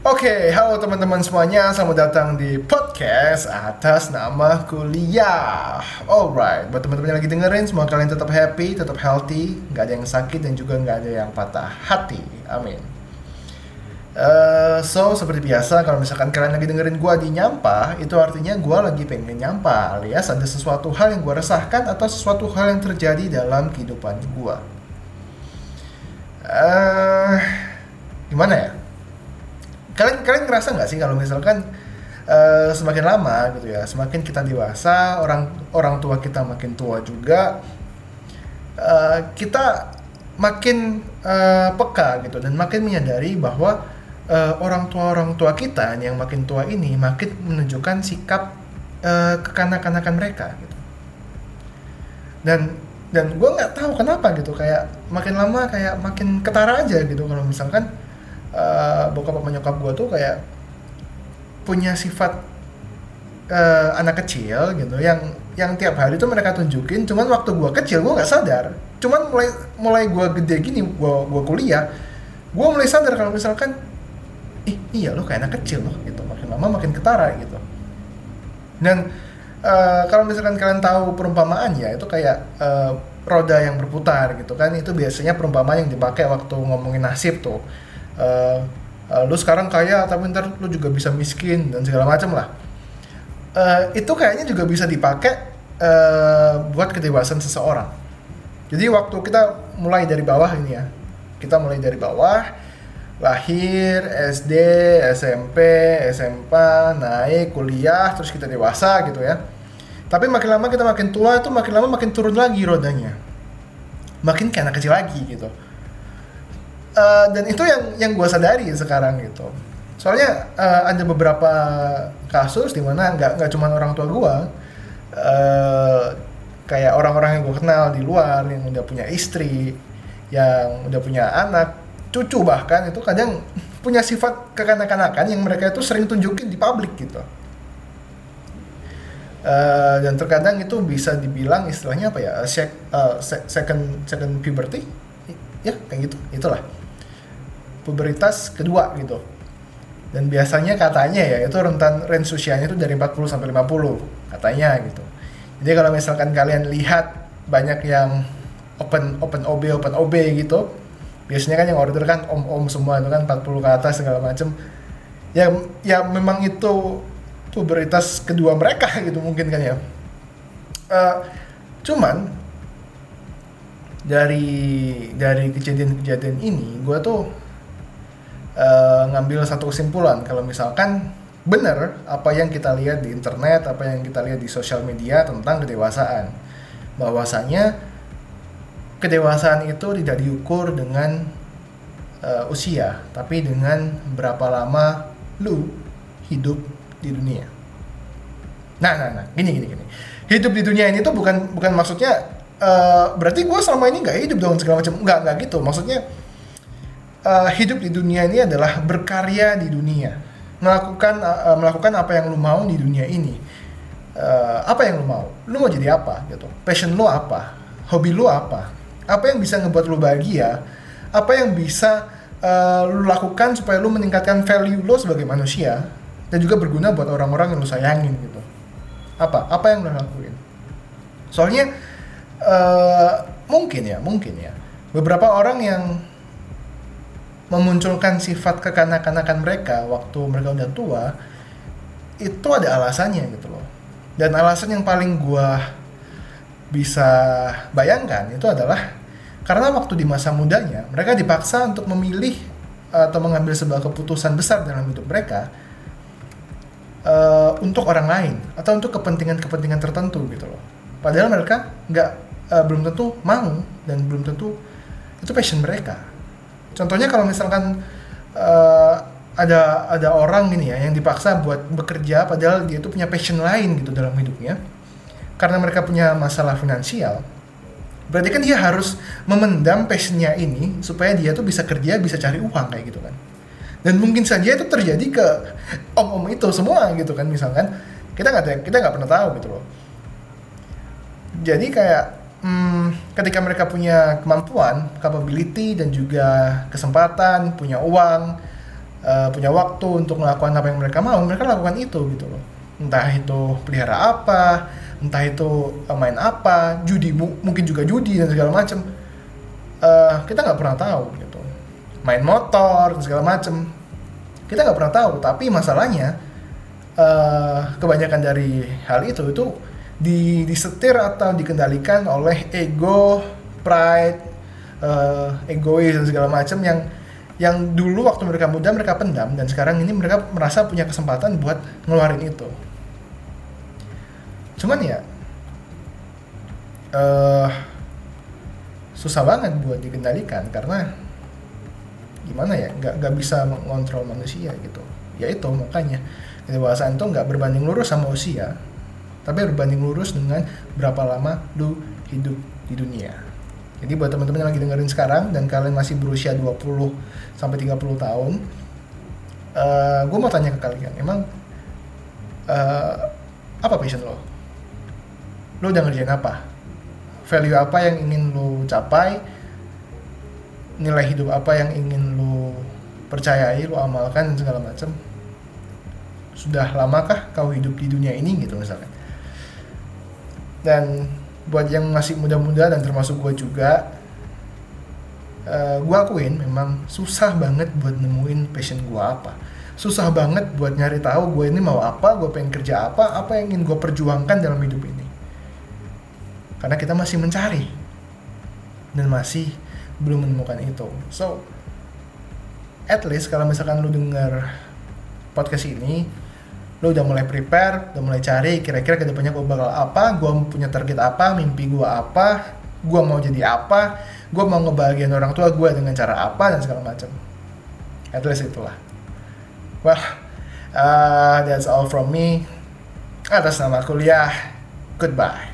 Oke, halo teman-teman semuanya, selamat datang di podcast atas nama kuliah. Alright, buat teman-teman yang lagi dengerin, semoga kalian tetap happy, tetap healthy, nggak ada yang sakit dan juga nggak ada yang patah hati. Amin. Uh, so, seperti biasa, kalau misalkan kalian lagi dengerin gua di nyampa, itu artinya gua lagi pengen nyampa, alias ada sesuatu hal yang gua resahkan atau sesuatu hal yang terjadi dalam kehidupan gua. Uh, gimana ya? Kalian kalian ngerasa nggak sih kalau misalkan uh, semakin lama gitu ya semakin kita dewasa orang orang tua kita makin tua juga uh, kita makin uh, peka gitu dan makin menyadari bahwa uh, orang tua orang tua kita yang makin tua ini makin menunjukkan sikap uh, kekanak-kanakan mereka gitu. Dan dan gue nggak tahu kenapa gitu kayak makin lama kayak makin ketara aja gitu kalau misalkan uh, bokap sama nyokap gue tuh kayak punya sifat uh, anak kecil gitu yang yang tiap hari tuh mereka tunjukin. Cuman waktu gue kecil gue nggak sadar. Cuman mulai mulai gue gede gini gue gue kuliah gue mulai sadar kalau misalkan ih iya lo kayak anak kecil loh gitu. Makin lama makin ketara gitu. Dan uh, kalau misalkan kalian tahu perumpamaan ya itu kayak uh, roda yang berputar gitu kan. Itu biasanya perumpamaan yang dipakai waktu ngomongin nasib tuh uh, lu sekarang kaya tapi ntar lu juga bisa miskin dan segala macam lah. Uh, itu kayaknya juga bisa dipakai uh, buat kedewasaan seseorang. Jadi waktu kita mulai dari bawah ini ya kita mulai dari bawah lahir SD SMP SMP naik kuliah terus kita dewasa gitu ya. Tapi makin lama kita makin tua itu makin lama makin turun lagi rodanya. Makin kayak anak kecil lagi gitu uh, dan itu yang yang gue sadari sekarang gitu. Soalnya uh, ada beberapa kasus di mana nggak nggak cuma orang tua gue uh, kayak orang-orang yang gue kenal di luar yang udah punya istri yang udah punya anak cucu bahkan itu kadang punya sifat kekanak-kanakan yang mereka itu sering tunjukin di publik gitu. Uh, dan terkadang itu bisa dibilang istilahnya apa ya sek, uh, second second puberty? Ya kayak gitu itulah puberitas kedua gitu. Dan biasanya katanya ya itu rentan range usianya itu dari 40 sampai 50 katanya gitu. Jadi kalau misalkan kalian lihat banyak yang open open OB open OB gitu, biasanya kan yang order kan om-om semua itu kan 40 ke atas segala macem. Ya ya memang itu puberitas kedua mereka gitu mungkin kan ya. Uh, cuman dari dari kejadian-kejadian ini gue tuh uh, ngambil satu kesimpulan kalau misalkan benar apa yang kita lihat di internet, apa yang kita lihat di sosial media tentang kedewasaan. Bahwasanya kedewasaan itu tidak diukur dengan uh, usia, tapi dengan berapa lama lu hidup di dunia. Nah, nah, nah, gini, gini, gini. Hidup di dunia ini tuh bukan bukan maksudnya uh, berarti gue selama ini nggak hidup dong segala macam. Nggak, nggak gitu. Maksudnya uh, hidup di dunia ini adalah berkarya di dunia. Melakukan uh, melakukan apa yang lu mau di dunia ini. Uh, apa yang lu mau? Lu mau jadi apa gitu? Passion lu apa? Hobi lu apa? Apa yang bisa ngebuat lu bahagia? Apa yang bisa uh, lu lakukan supaya lu meningkatkan value lu sebagai manusia dan juga berguna buat orang-orang yang lu sayangin gitu? Apa? Apa yang lu lakuin? Soalnya uh, mungkin ya mungkin ya. Beberapa orang yang memunculkan sifat kekanak-kanakan mereka waktu mereka udah tua itu ada alasannya gitu loh. Dan alasan yang paling gua bisa bayangkan itu adalah karena waktu di masa mudanya mereka dipaksa untuk memilih atau mengambil sebuah keputusan besar dalam hidup mereka uh, untuk orang lain atau untuk kepentingan-kepentingan tertentu gitu loh. Padahal mereka nggak uh, belum tentu mau dan belum tentu itu passion mereka Contohnya kalau misalkan uh, ada ada orang gini ya yang dipaksa buat bekerja padahal dia itu punya passion lain gitu dalam hidupnya. Karena mereka punya masalah finansial. Berarti kan dia harus memendam passionnya ini supaya dia tuh bisa kerja, bisa cari uang kayak gitu kan. Dan mungkin saja itu terjadi ke om-om itu semua gitu kan misalkan kita nggak kita nggak pernah tahu gitu loh. Jadi kayak hmm, ketika mereka punya kemampuan, capability dan juga kesempatan, punya uang, uh, punya waktu untuk melakukan apa yang mereka mau mereka lakukan itu gitu loh. Entah itu pelihara apa entah itu uh, main apa judi mu mungkin juga judi dan segala macam uh, kita nggak pernah tahu gitu. Main motor dan segala macam kita nggak pernah tahu tapi masalahnya uh, kebanyakan dari hal itu itu di disetir atau dikendalikan oleh ego pride uh, egois dan segala macam yang yang dulu waktu mereka muda mereka pendam dan sekarang ini mereka merasa punya kesempatan buat ngeluarin itu. Cuman ya uh, susah banget buat dikendalikan karena gimana ya nggak nggak bisa mengontrol manusia gitu. Ya itu makanya kedewasaan itu nggak berbanding lurus sama usia tapi berbanding lurus dengan berapa lama lu hidup di dunia jadi buat teman-teman yang lagi dengerin sekarang dan kalian masih berusia 20 sampai 30 tahun, uh, eh, gue mau tanya ke kalian, emang uh, apa passion lo? Lo udah ngerjain apa? Value apa yang ingin lo capai? Nilai hidup apa yang ingin lo percayai, lo amalkan segala macam? Sudah lamakah kau hidup di dunia ini gitu misalnya? Dan buat yang masih muda-muda dan termasuk gue juga uh, eh, gue akuin memang susah banget buat nemuin passion gue apa. Susah banget buat nyari tahu gue ini mau apa gue pengen kerja apa apa yang ingin gue perjuangkan dalam hidup ini. Karena kita masih mencari dan masih belum menemukan itu. So at least kalau misalkan lu denger podcast ini lo udah mulai prepare, udah mulai cari kira-kira ke depannya gue bakal apa, gue punya target apa, mimpi gue apa, gue mau jadi apa, gue mau ngebahagiain orang tua gue dengan cara apa dan segala macam. At least itulah. Well, uh, that's all from me. Atas nama kuliah, goodbye.